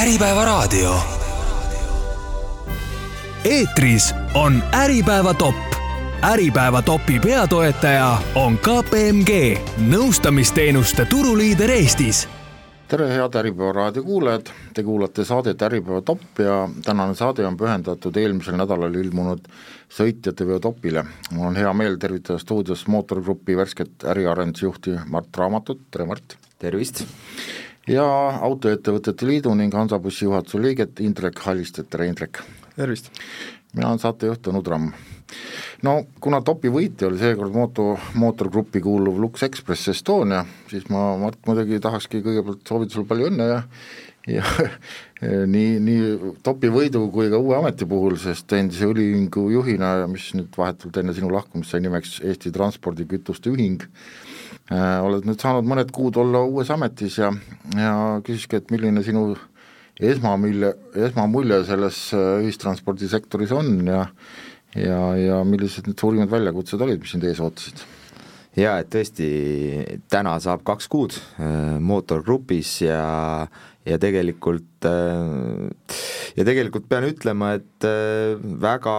Äripäevaraadio. eetris on Äripäeva top. Äripäeva topi peatoetaja on KPMG, nõustamisteenuste turuliider Eestis tere, head Äripäeva raadio kuulajad, te kuulate saadet Äripäeva top ja tänane saade on pühendatud eelmisel nädalal ilmunud sõitjate veo topile. mul on hea meel tervitada stuudios mootorgrupi värsket äriarendusjuhti Mart Raamatut, tere Mart! tervist! Ja Autoettevõtete Liidu ning Hansabussi juhatuse liiget Indrek Hallistet, tere Indrek! tervist! mina olen saatejuht Tõnu Tramm. no kuna topi võitja oli seekord mooto, mootorgruppi kuuluv Lux Express Estonia, siis ma, Mart, muidugi tahakski kõigepealt soovida sulle palju õnne ja ja nii, nii topi võidu kui ka uue ameti puhul, sest endise õliühingu juhina, mis nüüd vahetult enne sinu lahkumist sai nimeks Eesti Transpordikütuste Ühing, oled nüüd saanud mõned kuud olla uues ametis ja, ja küsiski, et milline sinu esmamulje, esmamulje selles äh, ühistranspordisektoris on ja ja, ja millised need suurimad väljakutsed olid, mis sind ees ootasid? jaa, et tõesti, täna saab kaks kuud äh, mootorgrupis ja ja tegelikult äh, ja tegelikult pean ütlema, et äh, väga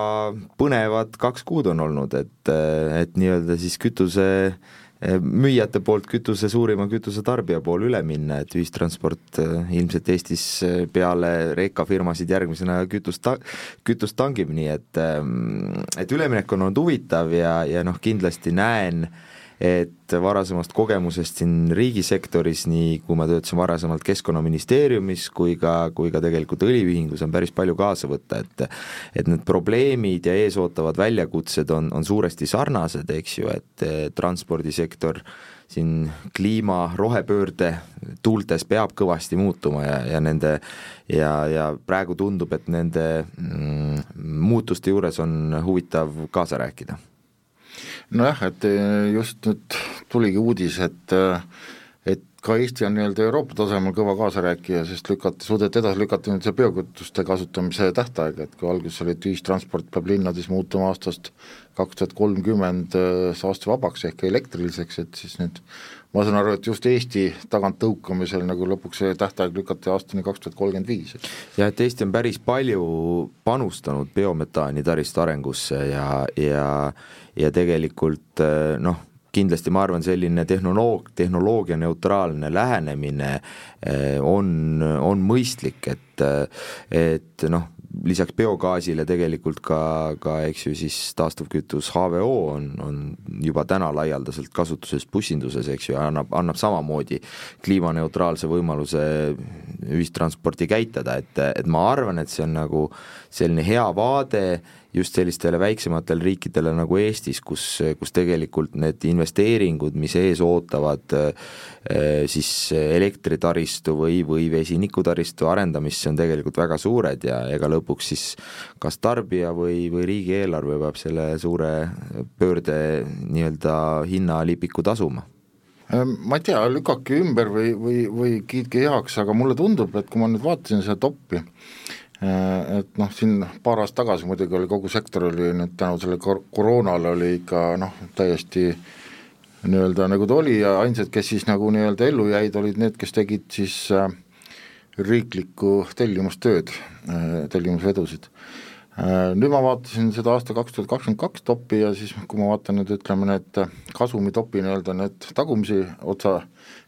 põnevad kaks kuud on olnud, et, et nii-öelda siis kütuse äh, müüjate poolt kütuse, suurima kütusetarbija poole üle minna, et ühistransport eh, ilmselt Eestis eh, peale rekafirmasid järgmisena kütust ta-, kütust tangib, nii et et üleminek on olnud huvitav ja, ja noh, kindlasti näen äh, et varasemast kogemusest siin riigisektoris, nii kui ma töötasin varasemalt Keskkonnaministeeriumis kui ka, kui ka tegelikult õliühingus on päris palju kaasa võtta, et et need probleemid ja eesootavad väljakutsed on, on suuresti sarnased, eks ju, et transpordisektor siin kliima, rohepöörde tuultes peab kõvasti muutuma ja, ja nende ja, ja praegu tundub, et nende mm, muutuste juures on huvitav kaasa rääkida nojah, et eh, just nüüd tuligi uudis, et eh, et ka Eesti on nii-öelda Euroopa tasemel kõva kaasarääkija, sest lükati, suudeti edasi lükata nüüd see biokütuste kasutamise tähtaeg, et kui alguses oli, et ühistransport peab linnades muutuma aastast kaks tuhat kolmkümmend eh, saastevabaks ehk elektriliseks, et siis nüüd ma saan aru, et just Eesti taganttõukamisel nagu lõpuks see tähtaeg lükati aastani kaks tuhat kolmkümmend viis. jah, et Eesti on päris palju panustanud biometaani taristu arengusse ja, ja ja tegelikult eh, noh, kindlasti ma arvan, selline tehnoloog-, tehnoloogia neutraalne lähenemine eh, on, on mõistlik, et, et noh, lisaks biogaasile tegelikult ka, ka eks ju siis taastuvkütus HVO on, on juba täna laialdaselt kasutuses bussinduses, eks ju, annab, annab samamoodi kliimaneutraalse võimaluse ühistransporti käitada, et, et ma arvan, et see on nagu selline hea vaade just sellistele väiksematele riikidele nagu Eestis, kus, kus tegelikult need investeeringud, mis ees ootavad eh, siis elektritaristu või, või vesinikutaristu arendamist, see on tegelikult väga suured ja ega lõpuks siis kas tarbija või, või riigieelarve peab selle suure pöörde nii-öelda hinnalipiku tasuma. Ehm, ma ei tea, lükake ümber või, või, või kiitke heaks, aga mulle tundub, et kui ma nüüd vaatasin seda toppi, et noh, siin paar aastat tagasi muidugi oli kogu sektor oli nüüd tänu sellele kor-, koroonale oli ikka noh, täiesti nii-öelda nagu ta oli ja ainsad, kes siis nagu nii-öelda ellu jäid, olid need, kes tegid siis äh, riiklikku tellimustööd äh,, tellimusvedusid äh,. Nüüd ma vaatasin seda aasta kaks tuhat kakskümmend kaks topi ja siis kui ma vaatan nüüd ütleme need kasumitopi nii-öelda need tagumisi otsa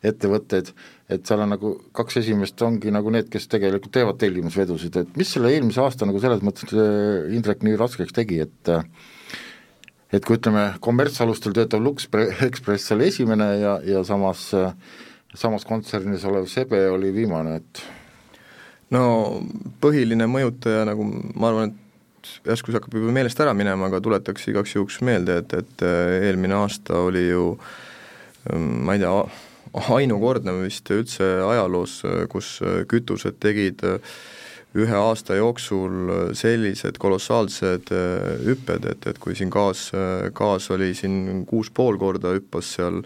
ettevõtteid, et seal on nagu kaks esimest ongi nagu need, kes tegelikult teevad tellimusvedusid, et mis selle eelmise aasta nagu selles mõttes äh, Indrek nii raskeks tegi, et äh, et kui ütleme, kommertsalustel töötav Lux Express oli esimene ja, ja samas, äh, samas kontsernis olev Sebe oli viimane, et no põhiline mõjutaja, nagu ma arvan, et järsku see hakkab juba meelest ära minema, aga tuletaks igaks juhuks meelde, et, et eelmine aasta oli ju ma ei tea, ainukordne vist üldse ajaloos, kus kütused tegid ühe aasta jooksul sellised kolossaalsed hüpped, et, et kui siin gaas, gaas oli siin kuus pool korda hüppas seal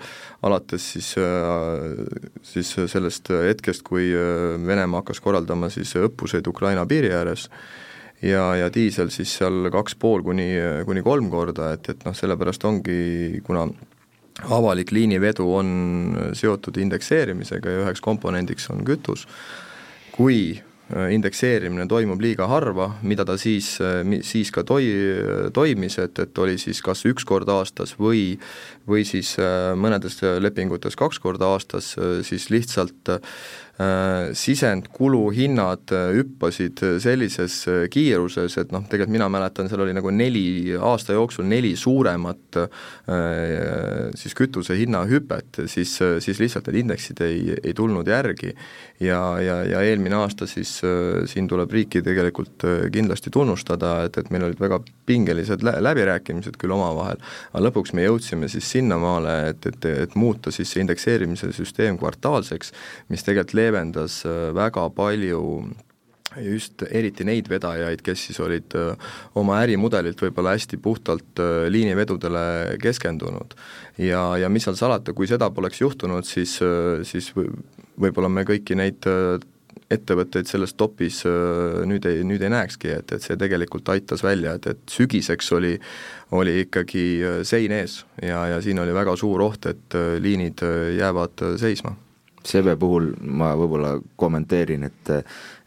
alates siis, siis sellest hetkest, kui Venemaa hakkas korraldama siis õppuseid Ukraina piiri ääres, ja, ja diisel siis seal kaks pool kuni, kuni kolm korda, et, et noh, sellepärast ongi, kuna avalik liinivedu on seotud indekseerimisega ja üheks komponendiks on kütus, kui indekseerimine toimub liiga harva, mida ta siis, siis ka toi-, toimis, et, et oli siis kas üks kord aastas või või siis mõnedes lepingutes kaks korda aastas, siis lihtsalt äh, Äh, sisendkuluhinnad äh, hüppasid äh, sellises kiiruses, et noh, tegelikult mina mäletan, seal oli nagu neli, aasta jooksul neli suuremat siis kütuse hinna hüpet, siis, siis lihtsalt need indeksid ei, ei tulnud järgi. ja, ja, ja eelmine aasta siis siin tuleb riiki tegelikult kindlasti tunnustada, et, et meil olid väga pingelised lä läbirääkimised küll omavahel, aga lõpuks me jõudsime siis sinnamaale, et, et, et muuta siis see indekseerimise süsteem kvartaalseks, mis tegelikult leevendas äh, väga palju just eriti neid vedajaid, kes siis olid äh, oma ärimudelilt võib-olla hästi puhtalt äh, liinivedudele keskendunud. ja, ja mis seal salata, kui seda poleks juhtunud, siis, siis võib-olla me kõiki neid ettevõtteid selles topis nüüd ei, nüüd ei näekski, et, et see tegelikult aitas välja, et, et sügiseks oli, oli ikkagi sein ees ja, ja siin oli väga suur oht, et liinid jäävad seisma Sebe puhul ma võib-olla kommenteerin, et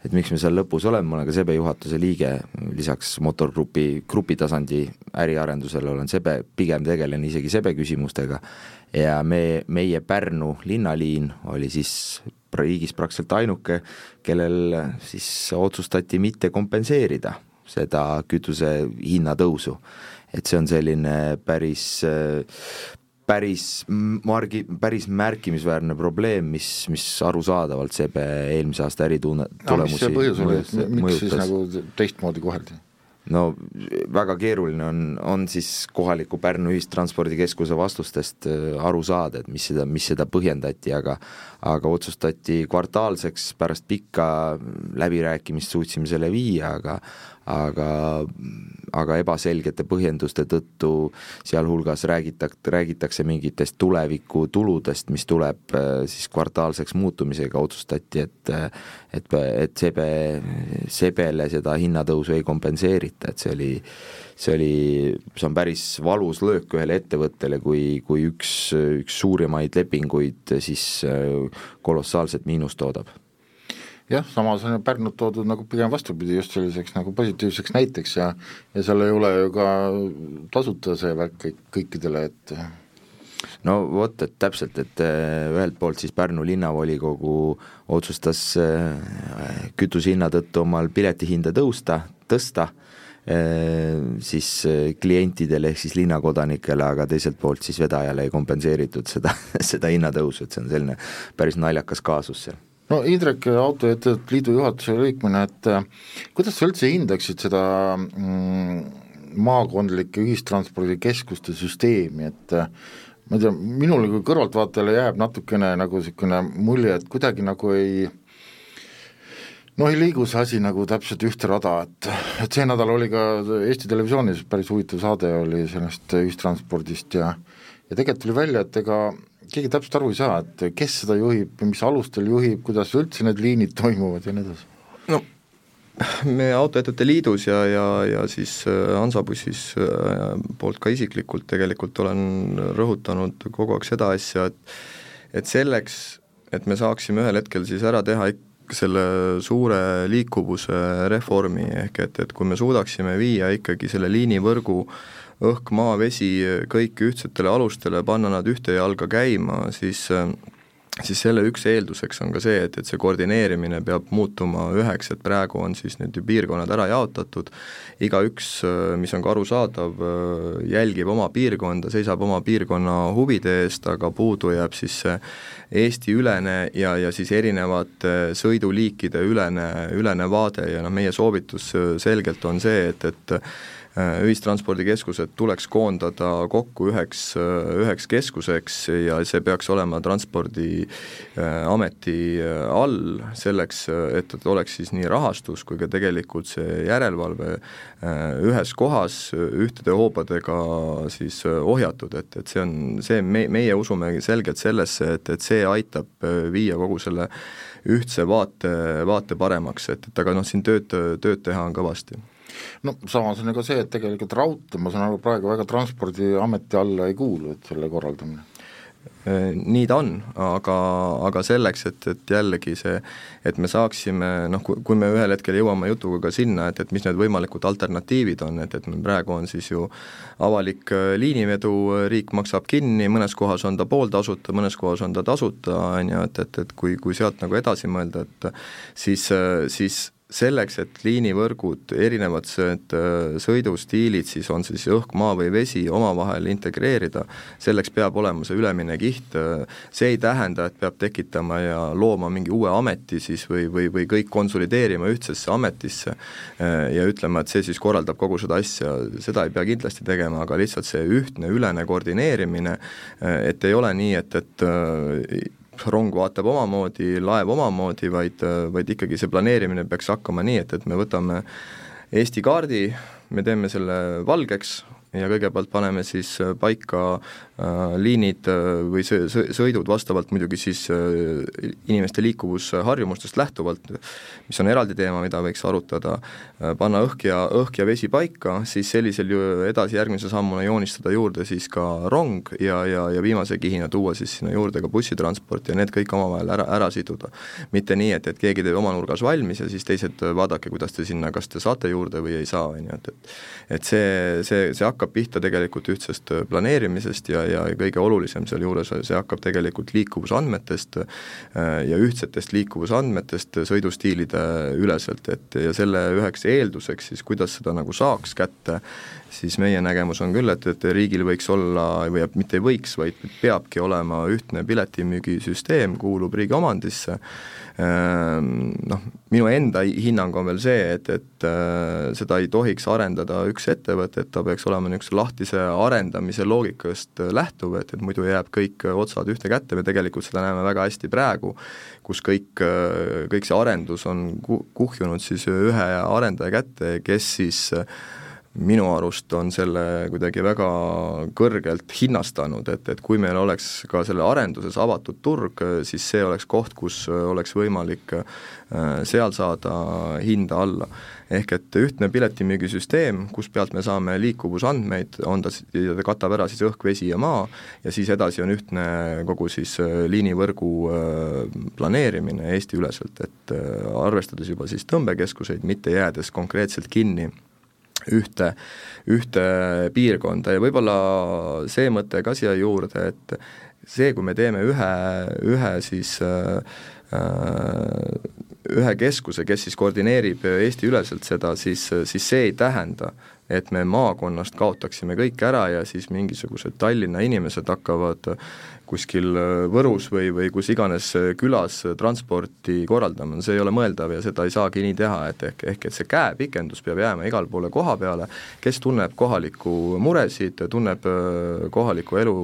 et miks me seal lõpus oleme, ma olen ka Sebe juhatuse liige, lisaks Motorgrupi grupi tasandi äriarendusele olen Sebe, pigem tegelen isegi Sebe küsimustega ja me, meie Pärnu linnaliin oli siis riigis praktiliselt ainuke, kellel siis otsustati mitte kompenseerida seda kütuse hinna tõusu. et see on selline päris päris margi, päris märkimisväärne probleem, mis, mis arusaadavalt SEB eelmise aasta ärituune-, tulemusi no, see põhjus oli, et miks siis nagu teistmoodi koheldi? no väga keeruline on, on siis kohaliku Pärnu ühistranspordikeskuse vastustest äh, aru saada, et mis seda, mis seda põhjendati, aga aga otsustati kvartaalseks, pärast pikka läbirääkimist suutsime selle viia, aga aga, aga ebaselgete põhjenduste tõttu sealhulgas räägitak-, räägitakse mingitest tulevikutuludest, mis tuleb äh, siis kvartaalseks muutumisega, otsustati, et et, et sebe, sebele seda hinnatõusu ei kompenseerita, et see oli see oli, see on päris valus löök ühele ettevõttele, kui, kui üks, üks suurimaid lepinguid siis äh, kolossaalset miinust toodab jah, samas on ju Pärnut toodud nagu pigem vastupidi, just selliseks nagu positiivseks näiteks ja ja seal ei ole ju ka tasuta see värk kõik, kõikidele, et no vot, et täpselt, et äh, ühelt poolt siis Pärnu linnavolikogu otsustas äh, kütusehinna tõttu omal piletihinda tõusta, tõsta, äh, siis klientidele ehk siis linnakodanikele, aga teiselt poolt siis vedajale ei kompenseeritud seda, seda hinnatõusu, et see on selline päris naljakas kaasus seal no Indrek Autoettevõtete Liidu juhatuse liikmena, et äh, kuidas sa üldse hindaksid seda mm, maakondlike ühistranspordikeskuste süsteemi, et äh, ma ei tea, minule kui kõrvaltvaatajale jääb natukene nagu niisugune mulje, et kuidagi nagu ei no ei liigu see asi nagu täpselt ühte rada, et, et see nädal oli ka Eesti Televisioonis päris huvitav saade oli sellest ühistranspordist ja ja tegelikult tuli välja, et ega keegi täpselt aru ei saa, et kes seda juhib, mis alustel juhib, kuidas üldse need liinid toimuvad ja nii edasi? no me Autoettevõtete Liidus ja, ja, ja siis äh, Hansabussis äh, poolt ka isiklikult tegelikult olen rõhutanud kogu aeg seda asja, et et selleks, et me saaksime ühel hetkel siis ära teha ikka selle suure liikuvuse reformi, ehk et, et kui me suudaksime viia ikkagi selle liinivõrgu äh, õhk, maa, vesi, kõik ühtsetele alustele, panna nad ühte jalga käima, siis siis selle üks eelduseks on ka see, et, et see koordineerimine peab muutuma üheks, et praegu on siis need ju piirkonnad ära jaotatud, igaüks, mis on ka arusaadav, jälgib oma piirkonda, seisab oma piirkonna huvide eest, aga puudu jääb siis see Eesti-ülene ja, ja siis erinevate sõiduliikide ülene, ülene vaade ja noh, meie soovitus selgelt on see, et, et ühistranspordikeskused tuleks koondada kokku üheks, äh, üheks keskuseks ja see peaks olema Transpordiameti äh, all, selleks et, et oleks siis nii rahastus kui ka tegelikult see järelevalve ühes kohas ühtede hoobadega siis ohjatud, et, et see on see, me, meie usume selgelt sellesse, et, et see aitab viia kogu selle ühtse vaate, vaate paremaks, et, et aga noh, siin tööd, tööd teha on kõvasti no samas on ju ka see, et tegelikult raudtee, ma saan aru, praegu väga Transpordiameti alla ei kuulu, et selle korraldamine. Nii ta on, aga, aga selleks, et, et jällegi see, et me saaksime noh, kui, me ühel hetkel jõuame jutuga ka sinna, et, et mis need võimalikud alternatiivid on, et, et meil praegu on siis ju avalik liinivedu, riik maksab kinni, mõnes kohas on ta pooltasuta, mõnes kohas on ta tasuta, on ju, et, et, et kui, kui sealt nagu edasi mõelda, et siis, siis selleks, et liinivõrgud, erinevad äh, sõidustiilid, siis on siis õhk, maa või vesi, omavahel integreerida, selleks peab olema see ülemine kiht, see ei tähenda, et peab tekitama ja looma mingi uue ameti siis või, või, või kõik konsolideerima ühtsesse ametisse äh, ja ütlema, et see siis korraldab kogu seda asja, seda ei pea kindlasti tegema, aga lihtsalt see ühtne ülene koordineerimine, äh, et ei ole nii, et, et rong vaatab omamoodi, laev omamoodi, vaid, vaid ikkagi see planeerimine peaks hakkama nii, et, et me võtame Eesti kaardi, me teeme selle valgeks, ja kõigepealt paneme siis paika liinid äh, või sõidud vastavalt muidugi siis inimeste liikuvusharjumustest lähtuvalt, mis on eraldi teema, mida võiks arutada, panna õhk ja, õhk ja vesi paika, siis sellisel ju edasi järgmise sammuna joonistada juurde siis ka rong ja, ja, ja viimase kihina tuua siis sinna juurde ka bussitransport ja need kõik omavahel ära, ära siduda. mitte nii, et, et keegi teeb oma nurgas valmis ja siis teised vaadake, kuidas te sinna, kas te saate juurde või ei saa, on ju, et, et et see, see, see hakkab pihta tegelikult ühtsest äh, planeerimisest ja, ja kõige olulisem sealjuures, see hakkab tegelikult liikuvusandmetest äh, ja ühtsetest liikuvusandmetest sõidustiilide üleselt, et ja selle üheks eelduseks siis, kuidas seda nagu saaks kätte, siis meie nägemus on küll, et, et riigil võiks olla või mitte ei võiks, vaid peabki olema ühtne piletimüügisüsteem, kuulub riigi omandisse noh, minu enda hinnang on veel see, et, et äh, seda ei tohiks arendada üks ettevõte, et ta peaks olema niisuguse lahtise arendamise loogikast lähtuv, et, et muidu jääb kõik otsad ühte kätte, me tegelikult seda näeme väga hästi praegu, kus kõik, kõik see arendus on kuhjunud siis ühe arendaja kätte, kes siis äh, minu arust on selle kuidagi väga kõrgelt hinnastanud, et, et kui meil oleks ka selle arenduses avatud turg, siis see oleks koht, kus oleks võimalik äh, seal saada hinda alla. ehk et ühtne piletimüügisüsteem, kus pealt me saame liikuvusandmeid, on ta, ta katab ära siis õhk, vesi ja maa, ja siis edasi on ühtne kogu siis äh, liinivõrgu äh, planeerimine Eesti-üleselt, et arvestades juba siis tõmbekeskuseid, mitte jäädes konkreetselt kinni ühte, ühte piirkonda. Ja võib-olla see mõte ka siia juurde, et see, kui me teeme ühe, ühe siis äh, ühe keskuse, kes siis koordineerib Eesti-üleselt seda, siis, siis see ei tähenda, et me maakonnast kaotaksime kõik ära ja siis mingisugused Tallinna inimesed hakkavad kuskil äh, Võrus või, või kus iganes äh, külas äh, transporti korraldama, see ei ole mõeldav ja seda ei saagi nii teha, et ehk, ehk et see käepikendus peab jääma igale poole koha peale, kes tunneb kohalikku muresid, tunneb kohaliku elu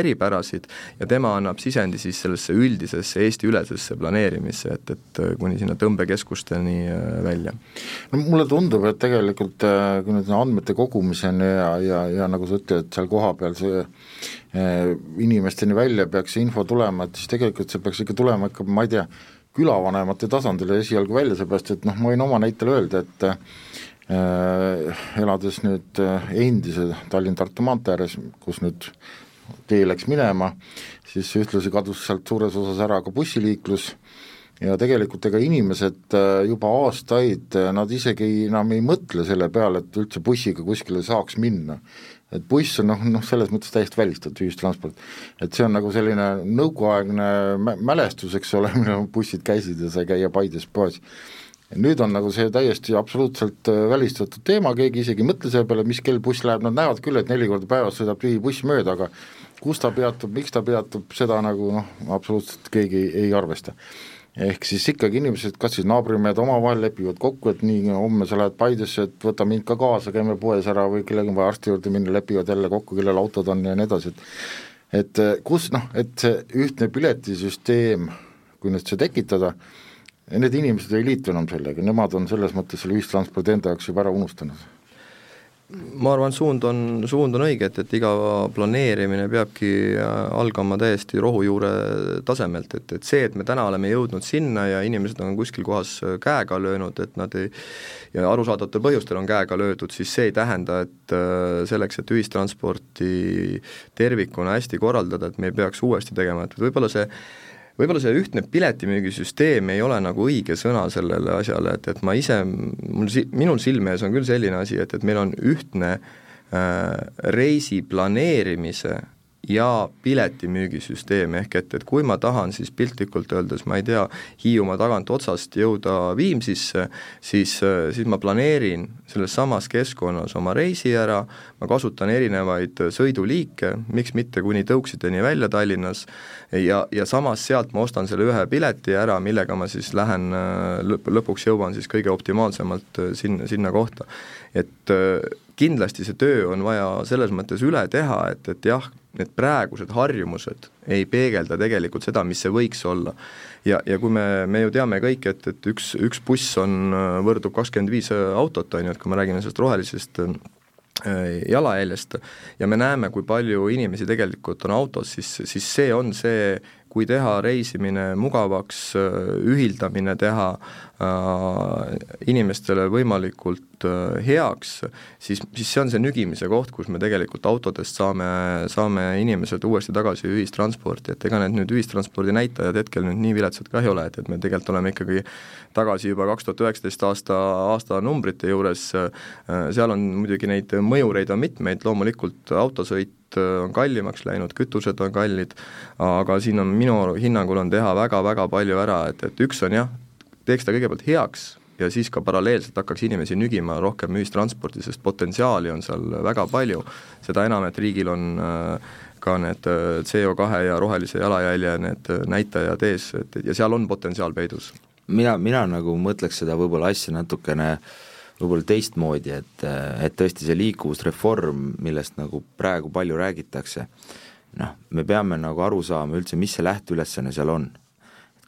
eripärasid ja tema annab sisendi siis sellesse üldisesse Eesti-ülesesse planeerimisse, et, et kuni sinna tõmbekeskusteni välja. no mulle tundub, et tegelikult kui nüüd andmete kogumiseni ja, ja, ja nagu sa ütled, seal kohapeal see inimesteni välja peaks see info tulema, et siis tegelikult see peaks ikka tulema ikka, ma ei tea, külavanemate tasandile esialgu välja, seepärast et noh, ma võin oma näitel öelda, et äh, elades nüüd äh, endise Tallinn-Tartu maantee ääres, kus nüüd tee läks minema, siis ühtlasi kadus sealt suures osas ära ka bussiliiklus ja tegelikult ega inimesed äh, juba aastaid, nad isegi enam ei mõtle selle peale, et üldse bussiga kuskile saaks minna et buss on noh, noh selles mõttes täiesti välistatud ühistransport. et see on nagu selline nõukoguaegne mälestus, eks ole, millal bussid käisid ja sai käia Paides poes. nüüd on nagu see täiesti absoluutselt äh, välistatud teema, keegi isegi ei mõtle selle peale, mis kell buss läheb, nad näevad küll, et neli korda päevas sõidab tühi buss mööda, aga kus ta peatub, miks ta peatub, seda nagu noh, absoluutselt keegi ei arvesta ehk siis ikkagi inimesed, kas siis naabrimehed omavahel lepivad kokku, et nii, homme sa lähed Paidesse, et võta mind ka kaasa, käime poes ära või kellelgi on vaja arsti juurde minna, lepivad jälle kokku, kellel autod on ja nii edasi, et et eh, kus noh, et see ühtne piletisüsteem, kui nüüd see tekitada, need inimesed ei liitu enam sellega, nemad on selles mõttes selle ühistranspordi enda jaoks juba ära unustanud ma arvan, suund on, suund on õige, et, et iga planeerimine peabki äh, algama täiesti rohujuure tasemelt, et, et see, et me täna oleme jõudnud sinna ja inimesed on kuskil kohas äh, käega löönud, et nad ei ja arusaadavatel põhjustel on käega löödud, siis see ei tähenda, et äh, selleks, et ühistransporti tervikuna hästi korraldada, et me ei peaks uuesti tegema, et võib-olla see võib-olla see ühtne piletimüügisüsteem ei ole nagu õige sõna sellele asjale, et, et ma ise, mul si-, minul silme ees on küll selline asi, et, et meil on ühtne äh, reisi planeerimise ja piletimüügisüsteem, ehk et, et kui ma tahan siis piltlikult öeldes, ma ei tea, Hiiumaa tagant otsast jõuda Viimsisse, siis, siis ma planeerin selles samas keskkonnas oma reisi ära, ma kasutan erinevaid sõiduliike, miks mitte kuni Tõuksideni välja Tallinnas, ja, ja samas sealt ma ostan selle ühe pileti ära, millega ma siis lähen lõp-, lõpuks jõuan siis kõige optimaalsemalt sinna, sinna kohta. et kindlasti see töö on vaja selles mõttes üle teha, et, et jah, need praegused harjumused ei peegelda tegelikult seda, mis see võiks olla. ja, ja kui me, me ju teame kõik, et, et üks, üks buss on, võrdub kakskümmend viis autot, on ju, et kui me räägime sellest rohelisest äh, jalajäljest ja me näeme, kui palju inimesi tegelikult on autos, siis, siis see on see kui teha reisimine mugavaks, ühildamine teha äh, inimestele võimalikult äh, heaks, siis, siis see on see nügimise koht, kus me tegelikult autodest saame, saame inimesed uuesti tagasi ühistransporti, et ega need nüüd ühistranspordi näitajad hetkel nüüd nii viletsad ka ei ole, et, et me tegelikult oleme ikkagi tagasi juba kaks tuhat üheksateist aasta, aastanumbrite juures, äh, seal on muidugi neid mõjureid on mitmeid, loomulikult autosõit on kallimaks läinud, kütused on kallid, aga siin on minu hinnangul on teha väga-väga palju ära, et, et üks on jah, teeks ta kõigepealt heaks ja siis ka paralleelselt hakkaks inimesi nügima rohkem ühistransporti, sest potentsiaali on seal väga palju, seda enam, et riigil on äh, ka need äh, CO2 ja rohelise jalajälje need näitajad ees, et ja seal on potentsiaal peidus. mina, mina nagu mõtleks seda võib-olla asja natukene äh, võib-olla teistmoodi, et, et tõesti see liikuvusreform, millest nagu praegu palju räägitakse, noh, me peame nagu aru saama üldse, mis see lähteülesanne seal on.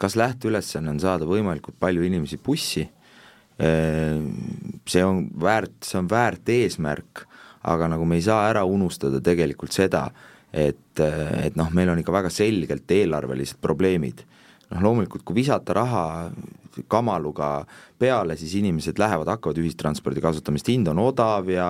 kas lähteülesanne on saada võimalikult palju inimesi bussi, see on väärt, see on väärt eesmärk, aga nagu me ei saa ära unustada tegelikult seda, et, et noh, meil on ikka väga selgelt eelarvelised probleemid noh, loomulikult kui visata raha kamaluga peale, siis inimesed lähevad, hakkavad ühistranspordi kasutamist, hind on odav ja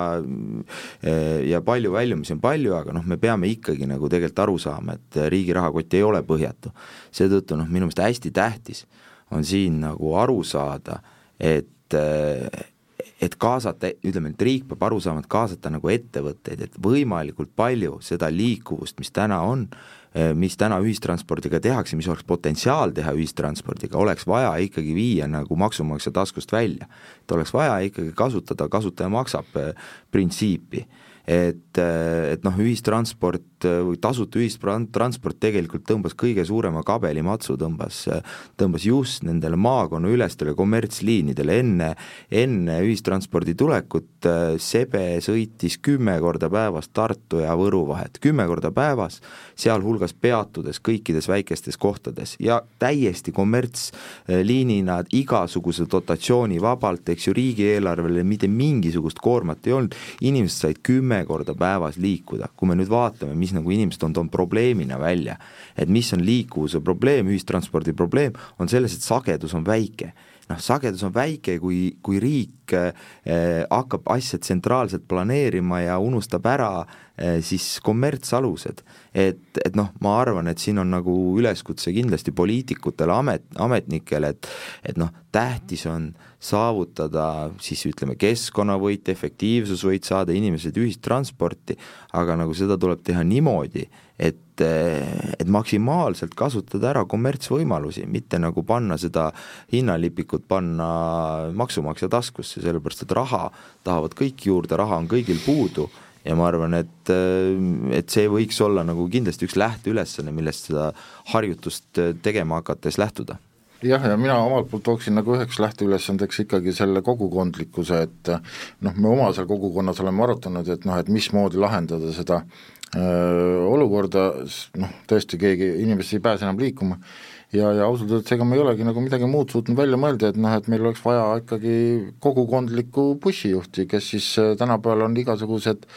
ja palju väljumisi on palju, aga noh, me peame ikkagi nagu tegelikult aru saama, et riigi rahakott ei ole põhjatu. seetõttu noh, minu meelest hästi tähtis on siin nagu aru saada, et et kaasata, ütleme, et riik peab aru saama, et kaasata nagu ettevõtteid, et võimalikult palju seda liikuvust, mis täna on, Eh, mis täna ühistranspordiga tehakse, mis oleks potentsiaal teha ühistranspordiga, oleks vaja ikkagi viia nagu maksumaksja taskust välja. et oleks vaja ikkagi kasutada kasutaja maksab eh, printsiipi et, et noh, ühistransport või tasuta ühistransport tegelikult tõmbas kõige suurema kabelimatsu, tõmbas, tõmbas just nendele maakonnaülestele kommertsliinidele, enne, enne ühistranspordi tulekut Sebe sõitis kümme korda päevas Tartu ja Võru vahet, kümme korda päevas, sealhulgas peatudes kõikides väikestes kohtades. Ja täiesti kommertsliinina igasuguse dotatsiooni vabalt, eks ju, riigieelarvele mitte mingisugust koormat ei olnud, inimesed said kümme kümme korda päevas liikuda, kui me nüüd vaatame, mis nagu inimesed on toonud probleemina välja, et mis on liikuvuse probleem, ühistranspordi probleem, on selles, et sagedus on väike noh, sagedus on väike, kui, kui riik eh, hakkab asja tsentraalselt planeerima ja unustab ära eh, siis kommertsalused. Et, et noh, ma arvan, et siin on nagu üleskutse kindlasti poliitikutele, amet, ametnikele, et et noh, tähtis on saavutada siis ütleme, keskkonnavõit, efektiivsusvõit, saada inimesed ühistransporti, aga nagu seda tuleb teha niimoodi, et, et maksimaalselt kasutada ära kommertsvõimalusi, mitte nagu panna seda hinnalipikut panna maksumaksja taskusse, sellepärast et raha tahavad kõik juurde, raha on kõigil puudu ja ma arvan, et, et see võiks olla nagu kindlasti üks lähteülesanne, millest seda harjutust tegema hakates lähtuda jah, ja mina omalt poolt tooksin nagu üheks lähteülesandeks ikkagi selle kogukondlikkuse, et noh, me oma seal kogukonnas oleme arutanud, et noh, et mismoodi lahendada seda öö, olukorda, noh, tõesti keegi, inimesed ei pääse enam liikuma. Ja, ja ausalt öeldes ega me ei olegi nagu midagi muud suutnud välja mõelda, et noh, et meil oleks vaja ikkagi kogukondlikku bussijuhti, kes siis äh, tänapäeval on igasugused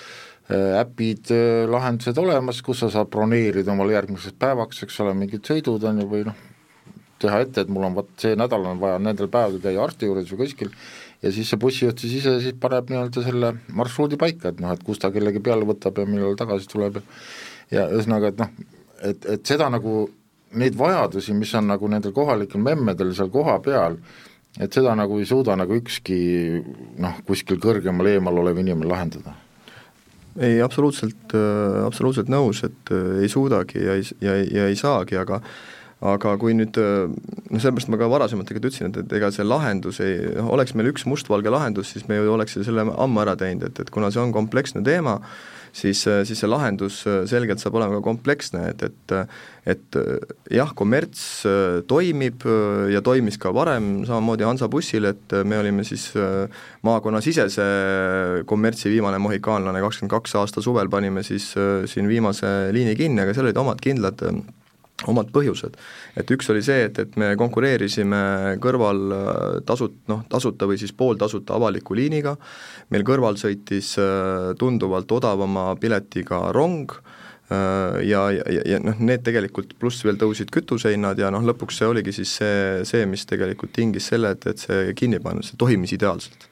äpid, lahendused olemas, kus sa saad broneerida omale järgmiseks päevaks, eks ole, mingid sõidud on ju, või noh, teha ette, et mul on vot see nädal on vaja nendel päevadel käia arsti juures või kuskil, ja siis see bussijuht siis ise siis paneb nii-öelda selle marsruudi paika, et noh, et kus ta kellegi peale võtab ja millal tagasi tuleb ja ja ühesõnaga, et noh, et, et seda nagu neid vajadusi, mis on nagu nendel kohalikel memmedel seal kohapeal, et seda nagu ei suuda nagu ükski noh, kuskil kõrgemal eemal olev inimene lahendada. Ei, absoluutselt, absoluutselt nõus, et äh, ei suudagi ja ei, ja, ja ei saagi, aga aga kui nüüd, noh sellepärast ma ka varasemalt tegelikult ütlesin, et, et ega see lahendus ei, noh oleks meil üks mustvalge lahendus, siis me ju oleks selle ammu ära teinud, et, et kuna see on kompleksne teema, siis, äh, siis see lahendus äh, selgelt saab olema ka kompleksne, et, et et jah, kommerts toimib ja toimis ka varem, samamoodi Hansabussil, et me olime siis maakonnasisese kommertsi viimane mohikaanlane, kakskümmend kaks aasta suvel panime siis siin viimase liini kinni, aga seal olid omad kindlad omad põhjused. et üks oli see, et, et me konkureerisime kõrval äh, tasut-, noh, tasuta või siis pooltasuta avaliku liiniga, meil kõrval sõitis äh, tunduvalt odavama piletiga rong, äh, ja, ja, ja, ja noh, need tegelikult pluss veel tõusid kütusehinnad ja noh, lõpuks see oligi siis see, see, mis tegelikult tingis selle, et, et see kinni panna, see toimis ideaalselt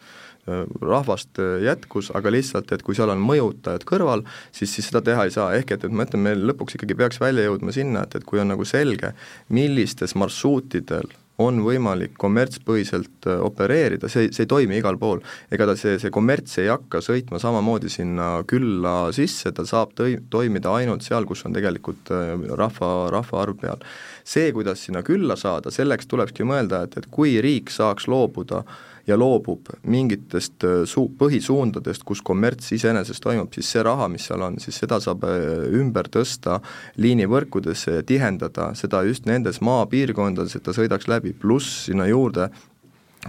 rahvast jätkus, aga lihtsalt, et kui seal on mõjutajad kõrval, siis, siis seda teha ei saa, ehk et, et ma ütlen, meil lõpuks ikkagi peaks välja jõudma sinna, et, et kui on nagu selge, millistes marsruutidel on võimalik kommertspõhiselt opereerida, see, see ei toimi igal pool. ega ta see, see kommerts ei hakka sõitma samamoodi sinna külla sisse, ta saab tõi-, toimida ainult seal, kus on tegelikult rahva, rahvaarv peal. see, kuidas sinna külla saada, selleks tulekski mõelda, et, et kui riik saaks loobuda äh, ja loobub mingitest äh, suu-, põhisuundadest, kus kommerts iseenesest toimub, siis see raha, mis seal on, siis seda saab äh, ümber tõsta liinivõrkudesse ja tihendada seda just nendes maapiirkondades, et ta sõidaks läbi, pluss sinna juurde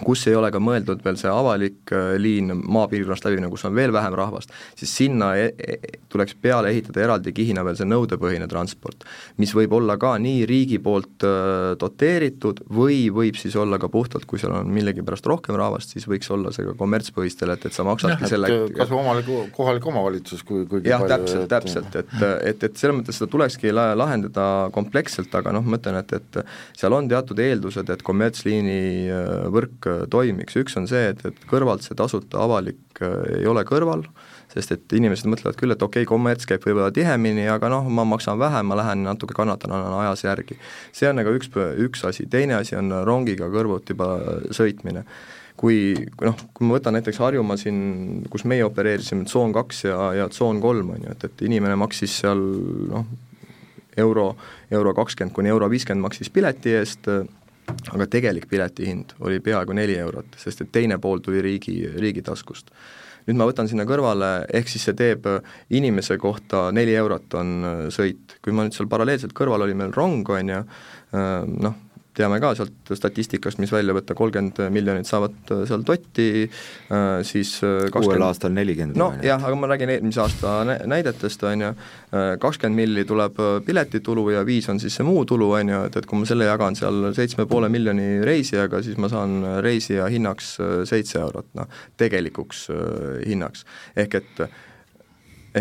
kus ei ole ka mõeldud veel see avalik äh, liin maapiirkonnast läbimine, kus on veel vähem rahvast, siis sinna e e tuleks peale ehitada eraldi kihina veel see nõudepõhine transport, mis võib olla ka nii riigi poolt äh, doteeritud või võib siis olla ka puhtalt, kui seal on millegipärast rohkem rahvast, siis võiks olla see ka kommertspõhistel, et, et sa maksadki selle kas või omalik, kohalik omavalitsus, kui, kui jah, täpselt, täpselt, et, et, et selles mõttes seda tulekski la-, lahendada kompleksselt, aga noh, ma ütlen, et, et seal on teatud eeldused, et kommertsliini äh, võrk kõik äh, toimiks, üks on see, et, et kõrvalt see tasuta avalik äh, ei ole kõrval, sest et inimesed mõtlevad küll, et okei okay,, kommerts käib võib-olla tihemini, aga noh, ma maksan vähem, ma lähen natuke kannatan, annan ajas järgi. see on nagu üks, üks asi, teine asi on rongiga kõrvuti juba sõitmine. Kui noh, kui ma võtan näiteks Harjumaa siin, kus meie opereerisime, tsoon kaks ja, ja tsoon kolm, on ju, et, et inimene maksis seal noh, euro, euro kakskümmend kuni euro viiskümmend maksis pileti eest, aga tegelik piletihind oli peaaegu neli eurot, sest et teine pool tuli riigi, riigi taskust. nüüd ma võtan sinna kõrvale, ehk siis see teeb inimese kohta neli eurot on sõit, kui ma nüüd seal paralleelselt kõrval oli meil rong, on ju, noh, teame ka sealt statistikast, mis välja võtta, kolmkümmend miljonit saavad äh, seal Totti, äh, siis äh, uuel aastal nelikümmend no jah, aga ma räägin eelmise aasta näidetest, on ju, kakskümmend milli tuleb piletitulu ja viis on siis see muu tulu, on ju, et, et kui ma selle jagan seal seitsme poole miljoni reisijaga, siis ma saan reisija hinnaks seitse eurot, noh, tegelikuks hinnaks. ehk et,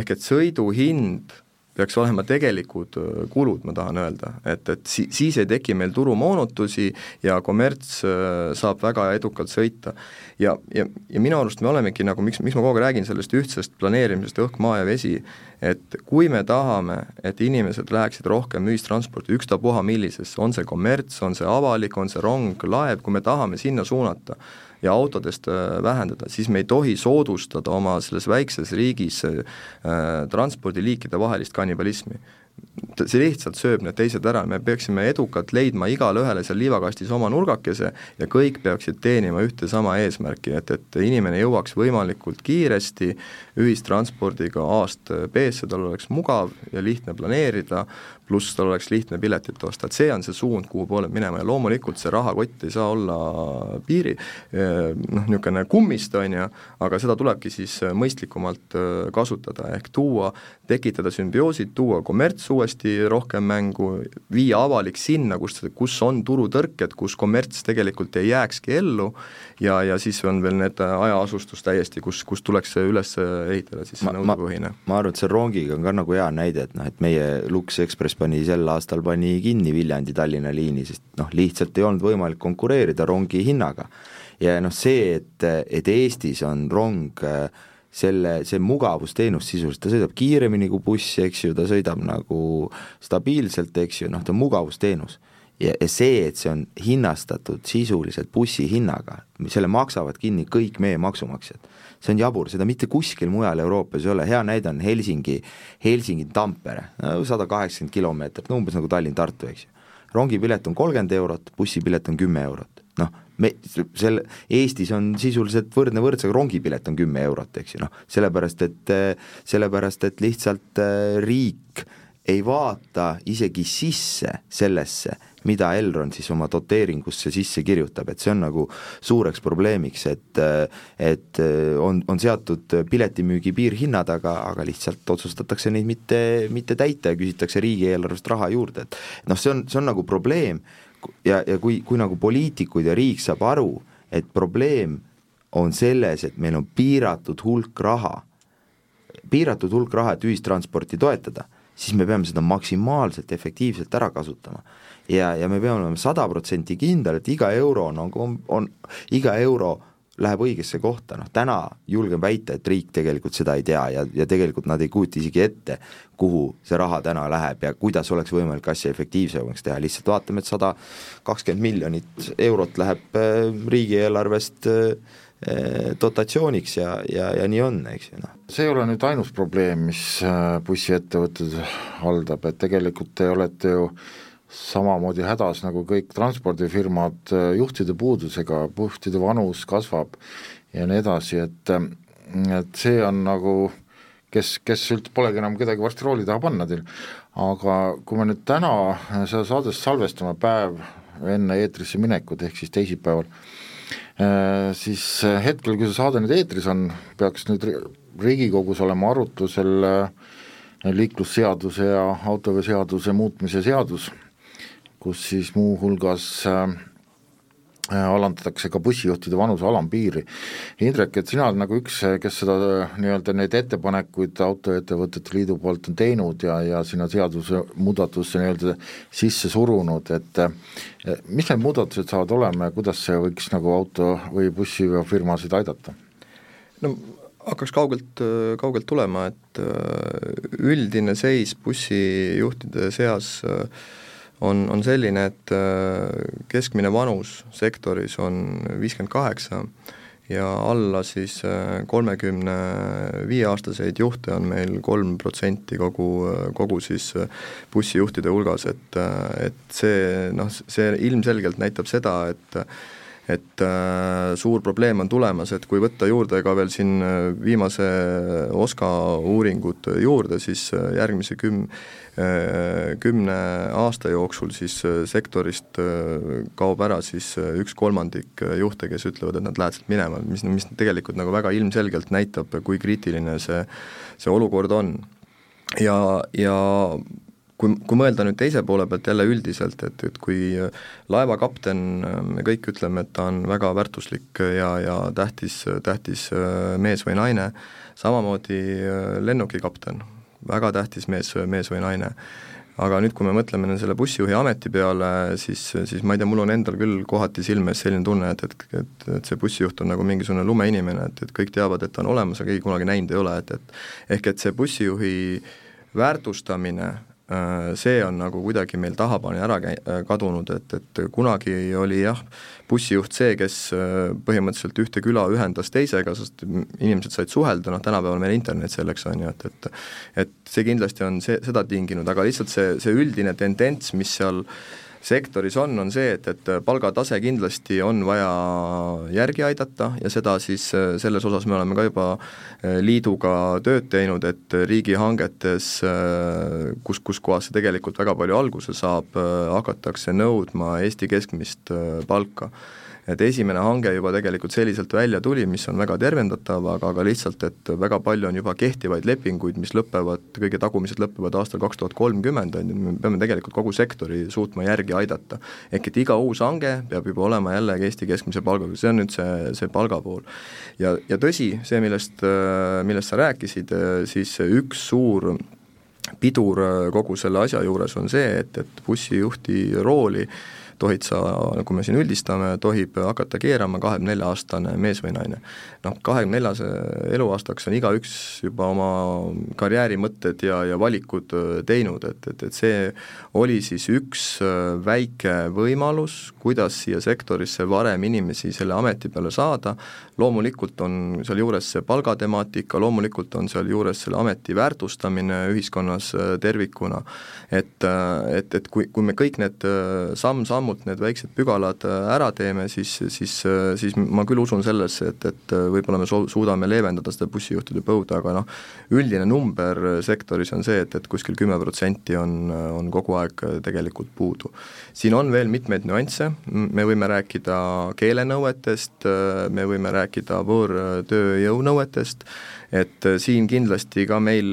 ehk et sõiduhind peaks olema tegelikud kulud, ma tahan öelda, et, et si-, siis ei teki meil turumoonutusi ja kommerts saab väga edukalt sõita. ja, ja, ja minu arust me olemegi nagu, miks, miks ma kogu aeg räägin sellest ühtsest planeerimisest õhk, maa ja vesi, et kui me tahame, et inimesed läheksid rohkem ühistransporti, ükstapuha millisesse, on see kommerts, on see avalik, on see rong, laev, kui me tahame sinna suunata, ja autodest äh, vähendada, siis me ei tohi soodustada oma selles väikses riigis äh, transpordiliikide vahelist kannibalismi. See lihtsalt sööb need teised ära, me peaksime edukalt leidma igale ühele seal liivakastis oma nurgakese ja kõik peaksid teenima ühte sama eesmärki, et, et inimene jõuaks võimalikult kiiresti ühistranspordiga A-st B-sse, tal oleks mugav ja lihtne planeerida, pluss tal oleks lihtne piletit osta, et see on see suund, kuhu poole minema. Ja loomulikult see rahakott ei saa olla piiri eh, noh, niisugune kummist, on ju, aga seda tulebki siis mõistlikumalt eh, kasutada, ehk tuua, tekitada sümbioosid, tuua kommerts uuesti rohkem mängu, viia avalik sinna, kus, kus on turutõrked, kus kommerts tegelikult ei jääkski ellu ja, ja siis on veel need hajaasustus täiesti, kus, kus tuleks see üles ehitada siis nõudepõhine. ma arvan, et see rongiga on ka nagu hea näide, et noh, et meie Lux Express pani sel aastal, pani kinni Viljandi-Tallinna liini, sest noh, lihtsalt ei olnud võimalik konkureerida rongi hinnaga. ja noh, see, et, et Eestis on rong äh, selle, see mugavusteenus sisuliselt, ta sõidab kiiremini kui buss, eks ju, ta sõidab nagu stabiilselt, eks ju, noh, ta on mugavusteenus. ja, ja see, et see on hinnastatud sisuliselt bussi hinnaga, selle maksavad kinni kõik meie maksumaksjad. See on jabur, seda mitte kuskil mujal Euroopas ei ole, hea näide on Helsingi, Helsingi-Tampere, sada kaheksakümmend kilomeetrit, no umbes nagu Tallinn-Tartu, eks ju. rongipilet on kolmkümmend eurot, bussipilet on kümme eurot, noh me, selle, Eestis on sisuliselt võrdne võrdsega, rongipilet on kümme eurot, eks ju, noh, sellepärast et, sellepärast et lihtsalt äh, riik ei vaata isegi sisse sellesse, mida Elron siis oma doteeringusse sisse kirjutab, et see on nagu suureks probleemiks, et et on, on seatud piletimüügi piirhinnad, aga, aga lihtsalt otsustatakse neid mitte, mitte täita ja küsitakse riigieelarvest raha juurde, et noh, see on, see on nagu probleem, ja, ja kui, kui nagu poliitikud ja riik saab aru, et probleem on selles, et meil on piiratud hulk raha, piiratud hulk raha, et ühistransporti toetada, siis me peame seda maksimaalselt efektiivselt ära kasutama. Ja, ja me peame olema sada protsenti kindel, et iga euro on, on, on, iga euro läheb õigesse kohta, noh täna julgen väita, et riik tegelikult seda ei tea ja, ja tegelikult nad ei kujuta isegi ette, kuhu see raha täna läheb ja kuidas oleks võimalik asja efektiivsemaks teha, lihtsalt vaatame, et sada kakskümmend miljonit eurot läheb äh, riigieelarvest äh, dotatsiooniks ja, ja, ja nii on, eks ju, noh. see ei ole nüüd ainus probleem, mis äh, bussiettevõtted haldab, et tegelikult te olete ju samamoodi hädas nagu kõik transpordifirmad äh, juhtide puudusega, juhtide vanus kasvab ja nii edasi, et äh, et see on nagu kes, kes üldse polegi enam kedagi varsti rooli taha panna teil. aga kui me nüüd täna seda saadet salvestame päev enne eetrisse minekut, ehk siis teisipäeval, äh, siis hetkel, kui see saade nüüd eetris on, peaks nüüd Riigikogus olema arutlusel liiklusseaduse ja autoveoseaduse muutmise seadus kus siis muuhulgas äh, alandatakse ka bussijuhtide vanuse alampiiri. Indrek, et sina oled nagu üks, kes seda nii-öelda neid ettepanekuid Autoettevõtete Liidu poolt on teinud ja, ja sinna seadusemuudatusse nii-öelda sisse surunud, et mis need muudatused saavad olema ja kuidas see võiks nagu auto- või bussifirmasid aidata? no hakkaks kaugelt, kaugelt tulema, et üldine seis bussijuhtide seas äh, on, on selline, et äh, keskmine vanus sektoris on viiskümmend kaheksa ja alla siis äh, kolmekümne viie aastaseid juhte on meil kolm protsenti kogu, kogu siis äh, bussijuhtide hulgas, et, et see noh, see ilmselgelt näitab seda, et et äh, suur probleem on tulemas, et kui võtta juurde ka veel siin viimase OSKA uuringud juurde, siis järgmise küm-, kümne aasta jooksul siis äh, sektorist äh, kaob ära siis üks kolmandik juhte, kes ütlevad, et nad lähevad sealt minema, mis, mis tegelikult nagu väga ilmselgelt näitab, kui kriitiline see, see olukord on. ja, ja kui, kui mõelda nüüd teise poole pealt jälle üldiselt, et, et kui laevakapten, me kõik ütleme, et ta on väga väärtuslik ja, ja tähtis, tähtis mees või naine, samamoodi lennukikapten väga tähtis mees, mees või naine. aga nüüd, kui me mõtleme selle bussijuhi ameti peale, siis, siis ma ei tea, mul on endal küll kohati silme ees selline tunne, et, et, et, et see bussijuht on nagu mingisugune lumeinimene, et, et kõik teavad, et ta on olemas, aga keegi kunagi näinud ei ole, et, et ehk et see bussijuhi väärtustamine see on nagu kuidagi meil tahapaani ära käi-, äh, kadunud, et, et kunagi oli jah, bussijuht see, kes äh, põhimõtteliselt ühte küla ühendas teisega, sest inimesed said suhelda, noh tänapäeval meil internet selleks on ju, et, et et see kindlasti on see, seda tinginud, aga lihtsalt see, see üldine tendents, mis seal äh, sektoris on, on see, et, et palgatase kindlasti on vaja järgi aidata ja seda siis äh, selles osas me oleme ka juba äh, liiduga tööd teinud, et riigihangetes, äh, kus, kus kohas see tegelikult väga palju alguse saab, hakatakse nõudma Eesti keskmist palka et esimene hange juba tegelikult selliselt välja tuli, mis on väga tervendatav, aga, aga lihtsalt, et väga palju on juba kehtivaid lepinguid, mis lõpevad, kõige tagumised lõpevad aastal kaks tuhat kolmkümmend, on ju, me peame tegelikult kogu sektori suutma järgi aidata. ehk et iga uus hange peab juba olema jällegi Eesti keskmise palgaga, see on nüüd see, see palgapool. ja, ja tõsi, see, millest, millest sa rääkisid, siis üks suur pidur kogu selle asja juures on see, et, et bussijuhti rooli äh, tohid sa, nagu me siin üldistame, tohib hakata keerama kahekümne nelja aastane mees või naine. noh, kahekümne neljase eluaastaks on igaüks juba oma karjäärimõtted ja, ja valikud äh, teinud, et, et, et see oli siis üks äh, väike võimalus, kuidas siia sektorisse varem inimesi selle ameti peale saada, loomulikult on sealjuures see palgatemaatika, loomulikult on sealjuures selle ameti väärtustamine ühiskonnas äh, tervikuna, et, et, et kui, kui me kõik need samm-sammud sammult need väiksed pügalad äh, ära teeme, siis, siis, äh, siis ma küll usun sellesse, et, et äh, võib-olla me so-, suudame leevendada seda bussijuhtide põuda, aga noh, üldine number sektoris on see, et, et kuskil kümme protsenti on, on kogu aeg tegelikult puudu. siin on veel mitmeid nüansse, me võime rääkida keelenõuetest, me võime rääkida võõrtööjõunõuetest, et äh, siin kindlasti ka meil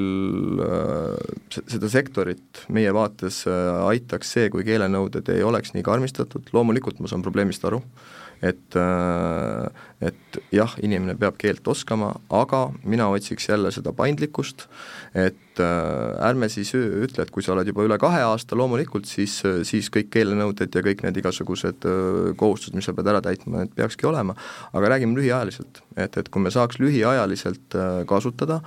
äh, seda sektorit meie vaates äh, aitaks see, kui keelenõuded ei oleks nii karmistatud, loomulikult ma saan probleemist aru, et, et jah, inimene peab keelt oskama, aga mina otsiks jälle seda paindlikkust, et ärme siis ütle, et kui sa oled juba üle kahe aasta, loomulikult siis, siis kõik keelenõuded ja kõik need igasugused kohustused, mis sa pead ära täitma, need peakski olema, aga räägime lühiajaliselt. et, et kui me saaks lühiajaliselt kasutada,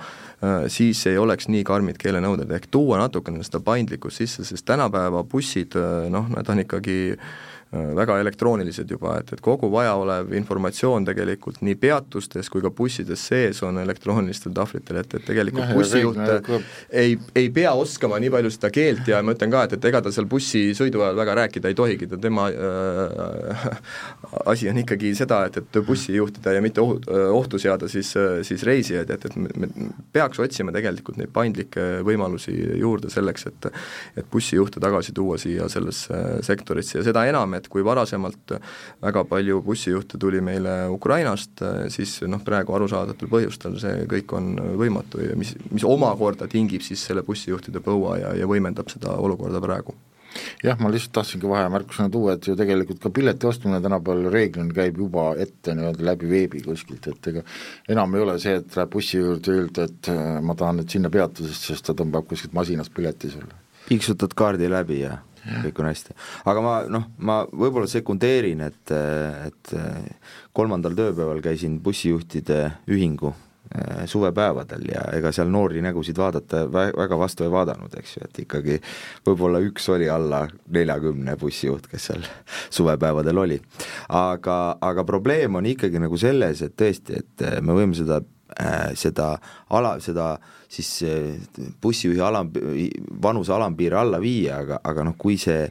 siis ei oleks nii karmid keelenõuded, ehk tuua natukene seda paindlikkust sisse, sest tänapäeva bussid noh, nad on ikkagi äh, Äh, väga elektroonilised juba, et, et kogu vajaolev informatsioon tegelikult nii peatustes kui ka bussides sees on elektroonilistel tahvlitel, et, et tegelikult ja, bussijuht nagu... ei, ei pea oskama nii palju seda keelt ja ma ütlen ka, et, et ega ta seal bussi sõidu ajal väga rääkida ei tohigi, ta tema äh, asi on ikkagi seda, et, et bussi juhtida ja mitte ohut-, ohtu seada siis, siis reisijaid, et, et me, me peaks otsima tegelikult neid paindlikke võimalusi juurde selleks, et et bussijuhte tagasi tuua siia sellesse sektorisse ja seda enam, et et kui varasemalt väga palju bussijuhte tuli meile Ukrainast, siis noh, praegu arusaadavatel põhjustel see kõik on võimatu ja mis, mis omakorda tingib siis selle bussijuhtide põua ja, ja võimendab seda olukorda praegu jah, ma lihtsalt tahtsingi vahemärkusena tuua, et ju tegelikult ka pileti ostmine tänapäeval reeglina käib juba ette nii-öelda läbi veebi kuskilt, et ega enam ei ole see, et läheb bussi juurde öelda, et äh, ma tahan nüüd sinna peatusesse, sest ta tõmbab kuskilt masinast pileti sulle. piiksutad kaardi läbi ja kõik on hästi. aga ma noh, ma võib-olla sekundeerin, et, et kolmandal tööpäeval käisin bussijuhtide ühingu eh, suvepäevadel ja ega seal noori nägusid vaadata väga vastu ei vaadanud, eks ju, et ikkagi võib-olla üks oli alla neljakümne bussijuht, kes seal suvepäevadel oli. aga, aga probleem on ikkagi nagu selles, et tõesti, et me võime seda seda ala, seda siis bussijuhi alam, vanuse alampiiri alla viia, aga, aga noh, kui see,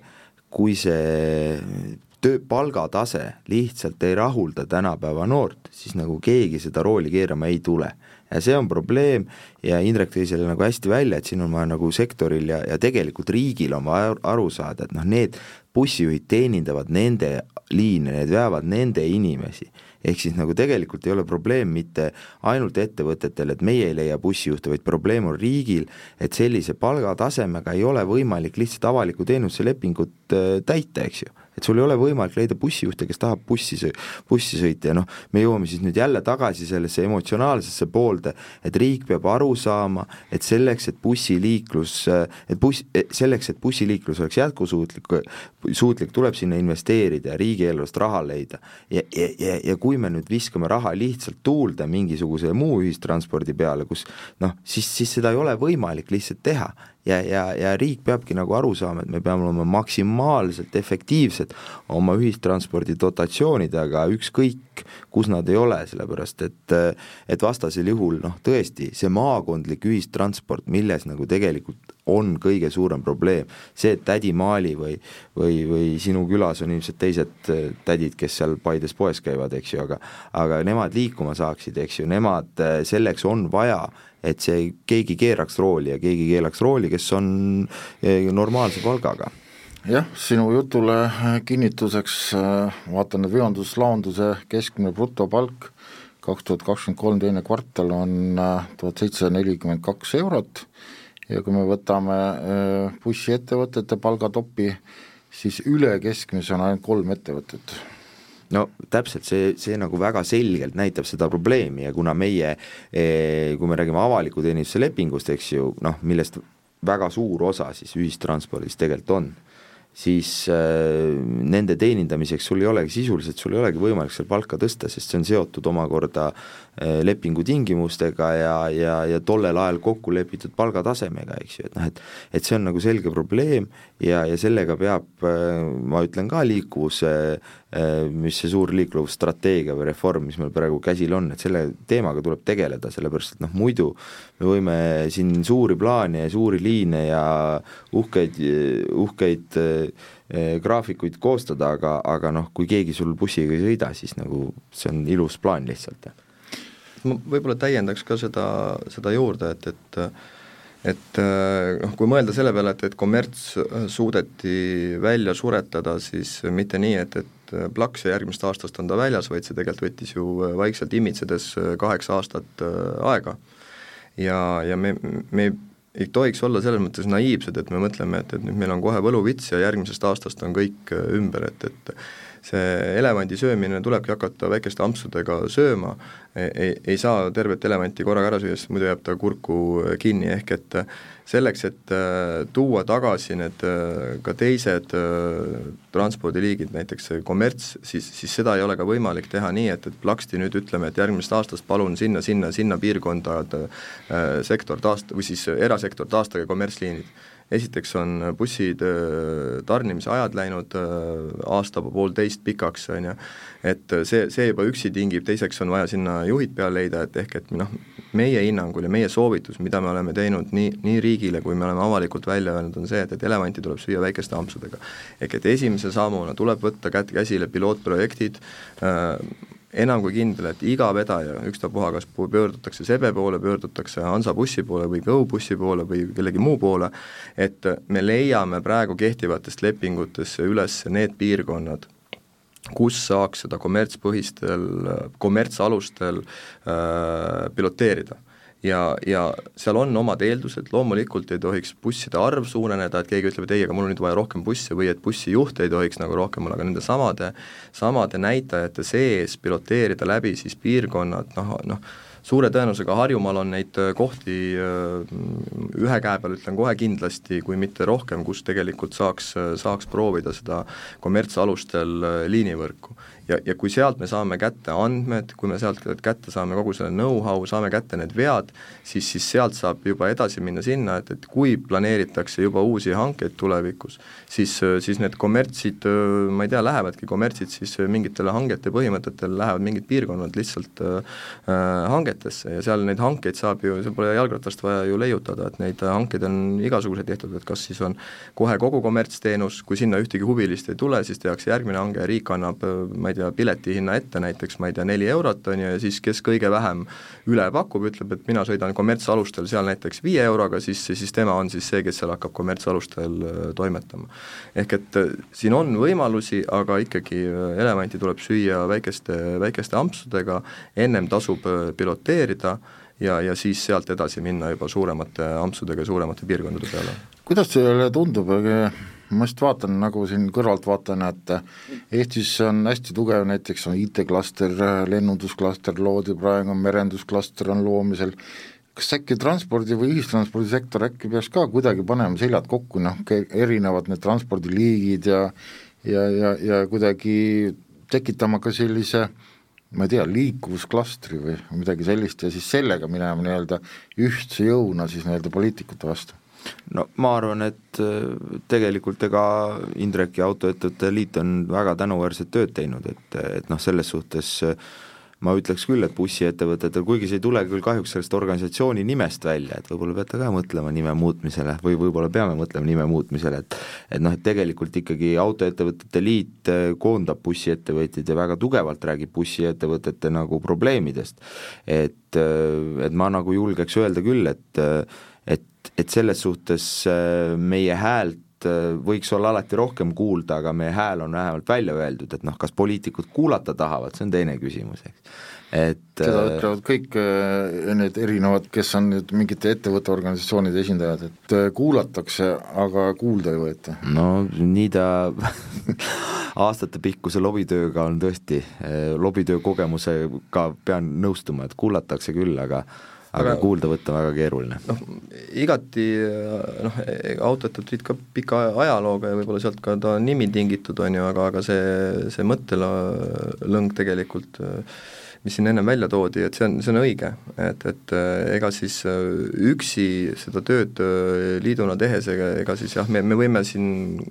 kui see töö, palgatase lihtsalt ei rahulda tänapäeva noort, siis nagu keegi seda rooli keerama ei tule. ja see on probleem ja Indrek tõi selle nagu hästi välja, et siin on vaja nagu sektoril ja, ja tegelikult riigil on vaja aru saada, et noh, need bussijuhid teenindavad nende liine, need veavad nende inimesi ehk siis nagu tegelikult ei ole probleem mitte ainult ettevõtetel, et meie ei leia bussijuhte, vaid probleem on riigil, et sellise palgatasemega ei ole võimalik lihtsalt avaliku teenuse lepingut äh, täita, eks ju et sul ei ole võimalik leida bussijuhte, kes tahab bussi, bussi sõita ja noh, me jõuame siis nüüd jälle tagasi sellesse emotsionaalsesse poolde, et riik peab aru saama, et selleks, et bussiliiklus, et buss, selleks, et bussiliiklus oleks jätkusuutlik, suutlik, tuleb sinna investeerida ja riigieelarvest raha leida. ja, ja, ja, ja kui me nüüd viskame raha lihtsalt tuulde mingisuguse muu ühistranspordi peale, kus noh, siis, siis seda ei ole võimalik lihtsalt teha ja, ja, ja riik peabki nagu aru saama, et me peame olema maksimaalselt efektiivsed oma ühistranspordi dotatsioonidega, ükskõik kus nad ei ole, sellepärast et et vastasel juhul noh, tõesti, see maakondlik ühistransport, milles nagu tegelikult on kõige suurem probleem, see, et tädi Maali või või, või sinu külas on ilmselt teised tädid, kes seal Paides poes käivad, eks ju, aga aga nemad liikuma saaksid, eks ju, nemad, selleks on vaja et see, keegi keeraks rooli ja keegi keelaks rooli, kes on eh, normaalse palgaga. Jah, sinu jutule kinnituseks vaatan, et veonduslaonduse keskmine brutopalk kaks tuhat kakskümmend kolm teine kvartal on tuhat seitsesada nelikümmend kaks eurot. Ja kui me võtame bussiettevõtete palgatopi, siis üle keskmise on ainult kolm ettevõtet no täpselt, see, see nagu väga selgelt näitab seda probleemi ja kuna meie, eh, kui me räägime avaliku teenistuse lepingust, eks ju, noh, millest väga suur osa siis ühistranspordis tegelikult on siis äh, nende teenindamiseks sul ei olegi sisuliselt, sul ei olegi võimalik seal palka tõsta, sest see on seotud omakorda äh, lepingu tingimustega ja, ja, ja tollel ajal kokku lepitud palgatasemega, eks ju, et noh, et et see on nagu selge probleem ja, ja sellega peab äh,, ma ütlen ka liikuvuse äh, mis see suur liiklusstrateegia või reform, mis meil praegu käsil on, et selle teemaga tuleb tegeleda, sellepärast et noh, muidu me võime siin suuri plaane ja suuri liine ja uhkeid, uhkeid eh, graafikuid koostada, aga, aga noh, kui keegi sul bussiga ei sõida, siis nagu see on ilus plaan lihtsalt. ma võib-olla täiendaks ka seda, seda juurde, et, et et noh, kui mõelda selle peale, et, et kommerts suudeti välja suretada, siis mitte nii, et, et plaks ja järgmisest aastast on ta väljas, vaid see tegelikult võttis ju vaikselt imitsedes kaheksa aastat aega. ja, ja me, me ei tohiks olla selles mõttes naiivsed, et me mõtleme, et, et nüüd meil on kohe võluvits ja järgmisest aastast on kõik äh, ümber, et, et see elevandi söömine tulebki hakata väikeste ampsudega sööma, ei, ei saa tervet elevanti korraga ära süüa, sest muidu jääb ta kurku kinni, ehk et selleks, et äh, tuua tagasi need äh, ka teised äh, transpordiliigid, näiteks kommerts, siis, siis seda ei ole ka võimalik teha nii, et, et plaksti nüüd ütleme, et järgmisest aastast palun sinna, sinna, sinna piirkonda sektor taast- või siis erasektor taastage kommertsliinid esiteks on bussid tarnimise ajad läinud aasta-poolteist pikaks, on ju, et see, see juba üksi tingib, teiseks on vaja sinna juhid peale leida, et ehk et noh, meie hinnangul ja meie soovitus, mida me oleme teinud nii, nii riigile, kui me oleme avalikult välja öelnud, on see, et, et elevanti tuleb süüa väikeste ampsudega. ehk et esimese sammuna tuleb võtta kätt käsile pilootprojektid äh,, enam kui kindel, et iga vedaja, ükstapuha, kas pöördutakse Sebe poole, pöördutakse Hansabussi poole või Go bussi poole või kellegi muu poole, et me leiame praegu kehtivatest lepingutesse üles need piirkonnad, kus saaks seda kommertspõhistel, kommertsalustel äh, piloteerida ja, ja seal on omad eeldused, loomulikult ei tohiks busside arv suureneda, et keegi ütleb, et ei, aga mul on nüüd vaja rohkem busse või et bussijuhte ei tohiks nagu rohkem olla, aga nende samade, samade näitajate sees piloteerida läbi siis piirkonnad, noh, noh, suure tõenäosusega Harjumaal on neid äh, kohti äh, ühe käe peal ütlen kohe kindlasti, kui mitte rohkem, kus tegelikult saaks, äh, saaks proovida seda kommertsalustel liinivõrku. Ja, ja kui sealt me saame kätte andmed, kui me sealt kätte saame kogu selle know-how, saame kätte need vead, siis, siis sealt saab juba edasi minna sinna, et, et kui planeeritakse juba uusi hankeid tulevikus, siis, siis need kommertsid, ma ei tea, lähevadki kommertsid siis mingitele hangete põhimõtetel, lähevad mingid piirkonnad lihtsalt äh, hangetesse ja seal neid hankeid saab ju, seal pole jalgratast vaja ju leiutada, et neid hankeid on igasuguseid tehtud, et kas siis on kohe kogu kommertsteenus, kui sinna ühtegi huvilist ei tule, siis tehakse järgmine hange riik annab, ma ei tea, piletihinna ette näiteks, ma ei tea, neli eurot, on ju, ja siis kes kõige vähem üle pakub, ütleb, et mina sõidan kommertsalustel seal näiteks viie euroga, siis, siis tema on siis see, kes seal hakkab kommertsalustel äh, toimetama. ehk et äh, siin on võimalusi, aga ikkagi äh, elevanti tuleb süüa väikeste, väikeste ampsudega, ennem tasub piloteerida ja, ja siis sealt edasi minna juba suuremate ampsudega suuremate piirkondade peale. kuidas teile tundub, ma just vaatan nagu siin kõrvalt vaatan, et Eestis on hästi tugev, näiteks on IT-klaster, lennundusklaster loodi praegu, merendusklaster on loomisel, kas äkki transpordi või ühistranspordisektor äkki peaks ka kuidagi panema seljad kokku, noh, erinevad need transpordiliigid ja ja, ja, ja kuidagi tekitama ka sellise ma ei tea, liikuvusklastri või midagi sellist ja siis sellega minema nii-öelda ühtse jõuna siis nii-öelda poliitikute vastu. No ma arvan, et äh, tegelikult ega Indrek ja Autoettevõtete Liit on väga tänuväärset tööd teinud, et, et noh, selles suhtes äh, ma ütleks küll, et bussiettevõtetel, kuigi see ei tule küll kahjuks sellest organisatsiooni nimest välja, et võib-olla peate ka mõtlema nime muutmisele või võib-olla peame mõtlema nime muutmisele, et et noh, et tegelikult ikkagi Autoettevõtete Liit äh, koondab bussiettevõtjaid ja väga tugevalt räägib bussiettevõtete nagu probleemidest. et, et ma nagu julgeks öelda küll, et et, et selles suhtes meie häält võiks olla alati rohkem kuulda, aga meie hääl on vähemalt välja öeldud, et noh, kas poliitikud kuulata tahavad, see on teine küsimus, eks. et seda ütlevad kõik need erinevad, kes on nüüd mingite ettevõtteorganisatsioonide esindajad, et kuulatakse, aga kuulda ei võeta. no nii ta aastatepikkuse lobitööga on tõesti, lobitöö kogemusega pean nõustuma, et kuulatakse küll, aga aga kuulda võtta väga keeruline. noh, igati noh, autoettevõtted ka pika ajalooga ja võib-olla sealt ka ta nimi tingitud, on ju, aga, aga see, see mõttelõng tegelikult mis siin ennem välja toodi, et see on, see on õige, et, et ega siis üksi seda tööd liiduna tehes, ega, ega siis jah, me, me võime siin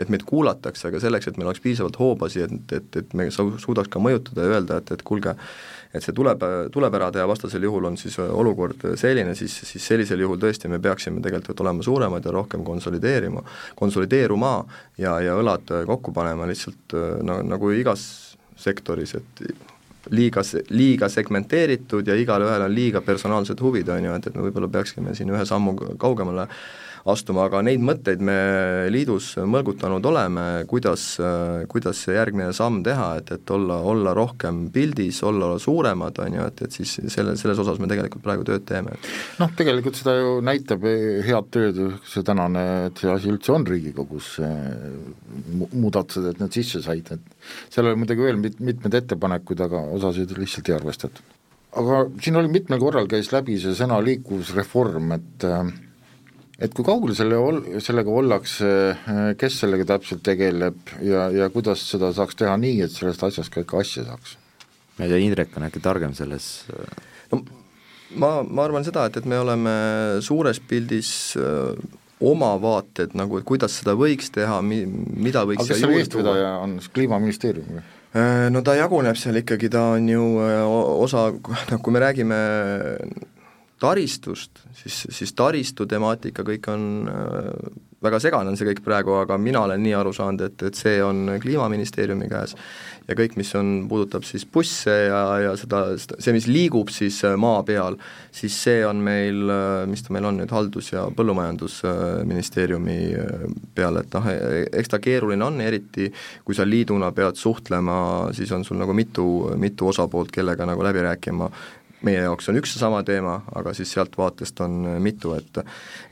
et meid kuulatakse, aga selleks, et meil oleks piisavalt hoobasi, et, et, et me suudaks ka mõjutada ja öelda, et, et kuulge, et see tuleb, tuleb ära teha, vastasel juhul on siis olukord selline, siis, siis sellisel juhul tõesti me peaksime tegelikult olema suuremad ja rohkem konsolideerima, konsolideeruma ja, ja õlad kokku panema lihtsalt no, nagu igas sektoris, et liiga, liiga segmenteeritud ja igalühel on liiga personaalsed huvid, on ju, et, et me võib-olla peaksime siin ühe sammu kaugemale äh, astuma, aga neid mõtteid me liidus mõlgutanud oleme, kuidas, kuidas see järgmine samm teha, et, et olla, olla rohkem pildis, olla suuremad, on ju, et, et siis selle, selles osas me tegelikult praegu tööd teeme. noh, tegelikult seda ju näitab head tööd see tänane, et see asi üldse on Riigikogus, muudatused, et need sisse said, et seal oli muidugi veel mit-, mitmeid ettepanekuid, aga osasid lihtsalt ei arvestatud aga siin oli mitmel korral käis läbi see sõna liikuvusreform, et et kui kaugel selle ol-, sellega ollakse, kes sellega täpselt tegeleb ja, ja kuidas seda saaks teha nii, et sellest asjast ka ikka asja saaks? ma ei tea, Indrek on äkki targem selles no ma, ma arvan seda, et, et me oleme suures pildis öö, oma vaated nagu, et kuidas seda võiks teha, mi-, mida võiks aga kes selle eestvedaja on, Kliimaministeerium või? No ta jaguneb seal ikkagi, ta on ju osa, noh kui me räägime taristust, siis, siis taristu temaatika kõik on äh, väga segane on see kõik praegu, aga mina olen nii aru saanud, et, et see on Kliimaministeeriumi käes ja kõik, mis on, puudutab siis busse ja, ja seda, see, mis liigub siis äh, maa peal, siis see on meil, äh, mis ta meil on nüüd, Haldus- ja Põllumajandusministeeriumi peal, et noh, eks ta keeruline on, eriti kui sa liiduna pead suhtlema, siis on sul nagu mitu, mitu osapoolt, kellega nagu läbi rääkima, meie jaoks on üks ja sama teema, aga siis sealt vaatest on mitu, et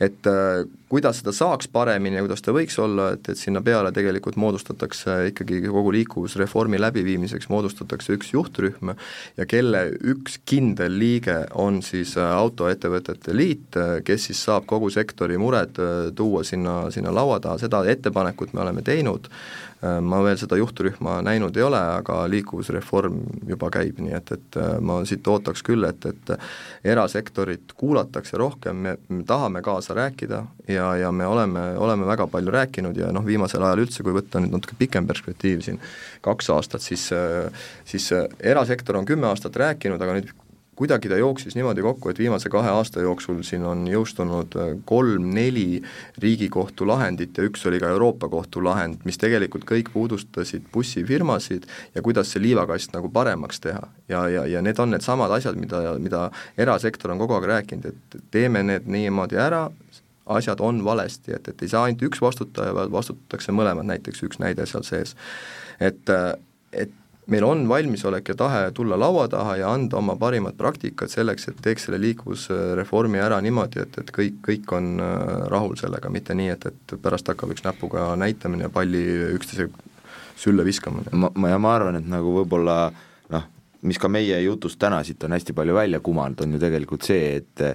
et äh, kuidas seda saaks paremini ja kuidas ta võiks olla, et, et sinna peale tegelikult moodustatakse ikkagi kogu liikuvusreformi läbiviimiseks moodustatakse üks juhtrühm ja kelle üks kindel liige on siis äh, Autoettevõtete Liit, kes siis saab kogu sektori mured äh, tuua sinna, sinna laua taha, seda ettepanekut me oleme teinud, Äh, ma veel seda juhtrühma näinud ei ole, aga liikuvusreform juba käib, nii et, et äh, ma siit ootaks küll, et, et erasektorit kuulatakse rohkem, me, me tahame kaasa rääkida ja, ja me oleme, oleme väga palju rääkinud ja noh, viimasel ajal üldse, kui võtta nüüd natuke pikem perspektiiv siin, kaks aastat, siis siis erasektor on kümme aastat rääkinud, aga nüüd kuidagi ta jooksis niimoodi kokku, et viimase kahe aasta jooksul siin on jõustunud äh, kolm-neli Riigikohtu lahendit ja üks oli ka Euroopa Kohtu lahend, mis tegelikult kõik puudustasid bussifirmasid ja kuidas see liivakast nagu paremaks teha. ja, ja, ja need on needsamad asjad, mida, mida erasektor on kogu aeg rääkinud, et teeme need niimoodi ära, asjad on valesti, et, et ei saa ainult üks vastutaja, vaid vastutatakse mõlemad, näiteks üks näide seal sees. et, äh, et meil on valmisolek ja tahe tulla laua taha ja anda oma parimat praktikat selleks, et teeks selle liikuvusreformi ära niimoodi, et, et kõik, kõik on äh, rahul sellega, mitte nii, et, et pärast hakkab üks näpuga näitamine ja palli üksteise sülle viskamine. ma, ma, ja ma arvan, et nagu võib-olla noh, mis ka meie jutust täna siit on hästi palju välja kumanud, on ju tegelikult see, et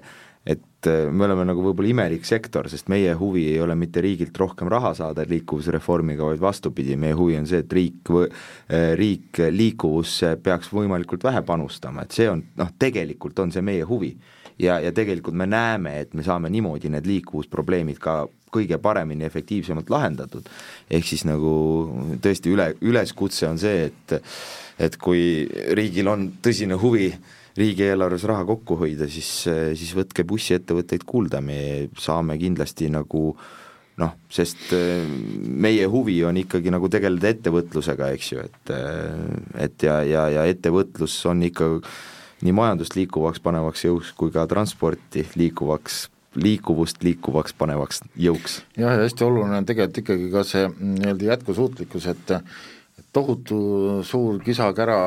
et äh, me oleme nagu võib-olla imelik sektor, sest meie huvi ei ole mitte riigilt rohkem raha saada liikuvusreformiga, vaid vastupidi, meie huvi on see, et riik, äh, riik liikuvusse peaks võimalikult vähe panustama, et see on noh, tegelikult on see meie huvi. ja, ja tegelikult me näeme, et me saame niimoodi need liikuvusprobleemid ka kõige paremini, efektiivsemalt lahendatud. ehk siis nagu tõesti üle, üleskutse on see, et et kui riigil on tõsine huvi äh, riigieelarves raha kokku hoida, siis, siis võtke bussiettevõtteid kuulda, me saame kindlasti nagu noh, sest äh, meie huvi on ikkagi nagu tegeleda ettevõtlusega, eks ju, et äh, et ja, ja, ja ettevõtlus on ikka nii majandust liikuvaks panevaks jõuks kui ka transporti liikuvaks liikuvust liikuvaks panevaks jõuks. jah, ja hästi oluline on tegelikult ikkagi ka see nii-öelda jätkusuutlikkus, et tohutu suur kisa-kära,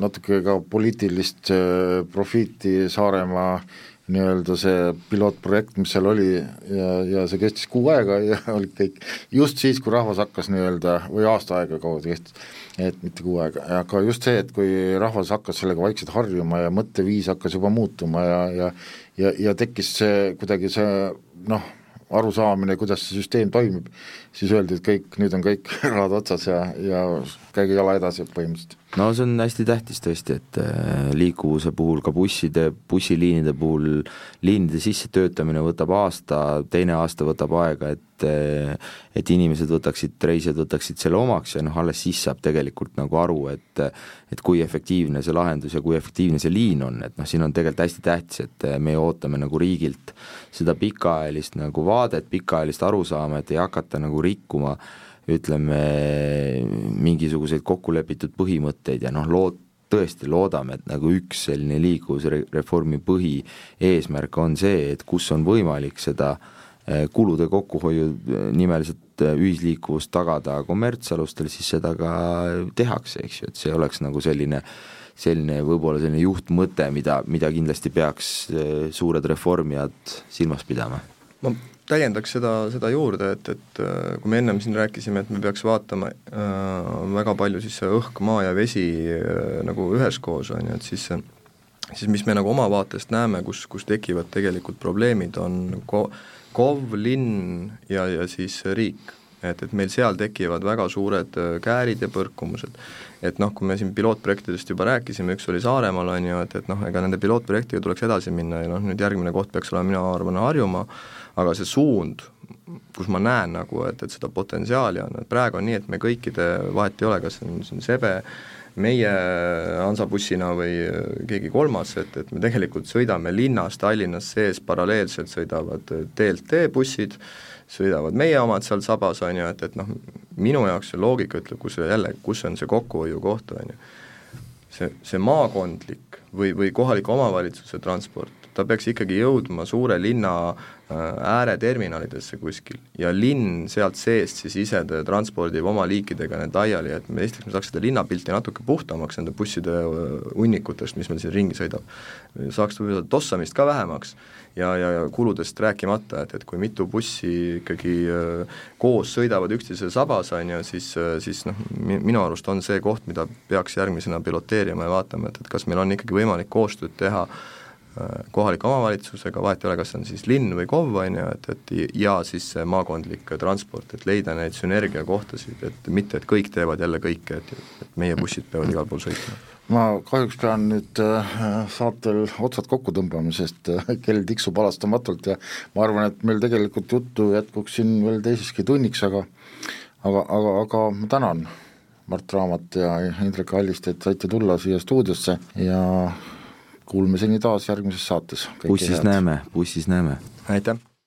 natuke ka poliitilist äh, profiiti Saaremaa nii-öelda see pilootprojekt, mis seal oli ja, ja see kestis kuu aega ja olid kõik just siis, kui rahvas hakkas nii-öelda, või aasta aega kaua see kestis, et mitte kuu aega, aga just see, et kui rahvas hakkas sellega vaikselt harjuma ja mõtteviis hakkas juba muutuma ja, ja ja, ja tekkis see kuidagi see noh, arusaamine, kuidas see süsteem toimib, siis öeldi, et kõik, nüüd on kõik rahad otsas ja, ja käige jala edasi põhimõtteliselt no see on hästi tähtis tõesti, et äh, liikuvuse puhul ka busside, bussiliinide puhul liinide sissetöötamine võtab aasta, teine aasta võtab aega, et äh, et inimesed võtaksid, reisijad võtaksid selle omaks ja noh, alles siis saab tegelikult nagu aru, et et kui efektiivne see lahendus ja kui efektiivne see liin on, et noh, siin on tegelikult hästi tähtis, et me ootame nagu riigilt seda pikaajalist nagu vaadet, pikaajalist arusaama, et ei hakata nagu rikkuma äh, ütleme, mingisuguseid kokkulepitud põhimõtteid ja noh, lood-, tõesti loodame, et nagu üks selline liikuvusreformi põhieesmärk on see, et kus on võimalik seda eh, kulude kokkuhoiu eh, nimeliselt eh, ühisliikuvust tagada kommertsalustel, siis seda ka tehakse, eks ju, et see oleks nagu selline selline võib-olla selline juhtmõte, mida, mida kindlasti peaks suured reformijad silmas pidama. ma täiendaks seda, seda juurde, et, et äh, kui me ennem siin rääkisime, et me peaks vaatama äh, väga palju siis õhk, maa ja vesi äh, nagu üheskoos, on ju, et siis siis mis me nagu oma vaatest näeme, kus, kus tekivad tegelikult probleemid, on ko-, KOV, linn ja, ja siis riik. et, et meil seal tekivad väga suured äh, käärid ja põrkumused. et noh, kui me siin pilootprojektidest juba rääkisime, üks oli Saaremaal, on ju, et, et noh, ega nende pilootprojektiga tuleks edasi minna ja noh, nüüd järgmine koht peaks olema, mina arvan, Harjumaa, aga see suund, kus ma näen nagu, et, et seda potentsiaali on, et praegu on nii, et me kõikide, vahet ei ole, kas see on, see on Sebe, meie Hansabussina või keegi kolmas, et, et me tegelikult sõidame linnas, Tallinnas sees paralleelselt sõidavad DLT bussid, sõidavad meie omad seal sabas, on ju, et, et noh, minu jaoks see loogika ütleb, kus jälle, kus on see kokkuhoiukoht, on ju. see, see maakondlik või, või kohaliku omavalitsuse transport, ta peaks ikkagi jõudma suure linna äh, ääreterminalidesse kuskil ja linn sealt seest siis ise transpordib oma liikidega need laiali, et me esiteks me saaks seda linnapilti natuke puhtamaks nende busside äh, hunnikutest, mis meil siin ringi sõidab. saaks võib-olla tossamist ka vähemaks ja, ja, ja kuludest rääkimata, et, et kui mitu bussi ikkagi äh, koos sõidavad üksteise sabas, on ju, siis, siis noh, minu arust on see koht, mida peaks järgmisena piloteerima ja vaatama, et, et kas meil on ikkagi võimalik koostööd teha äh, kohaliku omavalitsusega, vahet ei ole, kas on siis linn või KOV, on ju, et, et ja siis see maakondlik transport, et leida neid sünergiakohtasid, et mitte, et kõik teevad jälle kõike, et, et meie bussid peavad igal pool sõitma. ma kahjuks pean nüüd äh, saatel otsad kokku tõmbama, sest äh, kell tiksub halastamatult ja ma arvan, et meil tegelikult juttu jätkuks siin veel teiseski tunniks, aga aga, aga, aga ma tänan Mart Raamat ja Indrek Allist, et saite tulla siia stuudiosse ja Kuulmiseni taas järgmises saates. bussis näeme, bussis näeme. aitäh!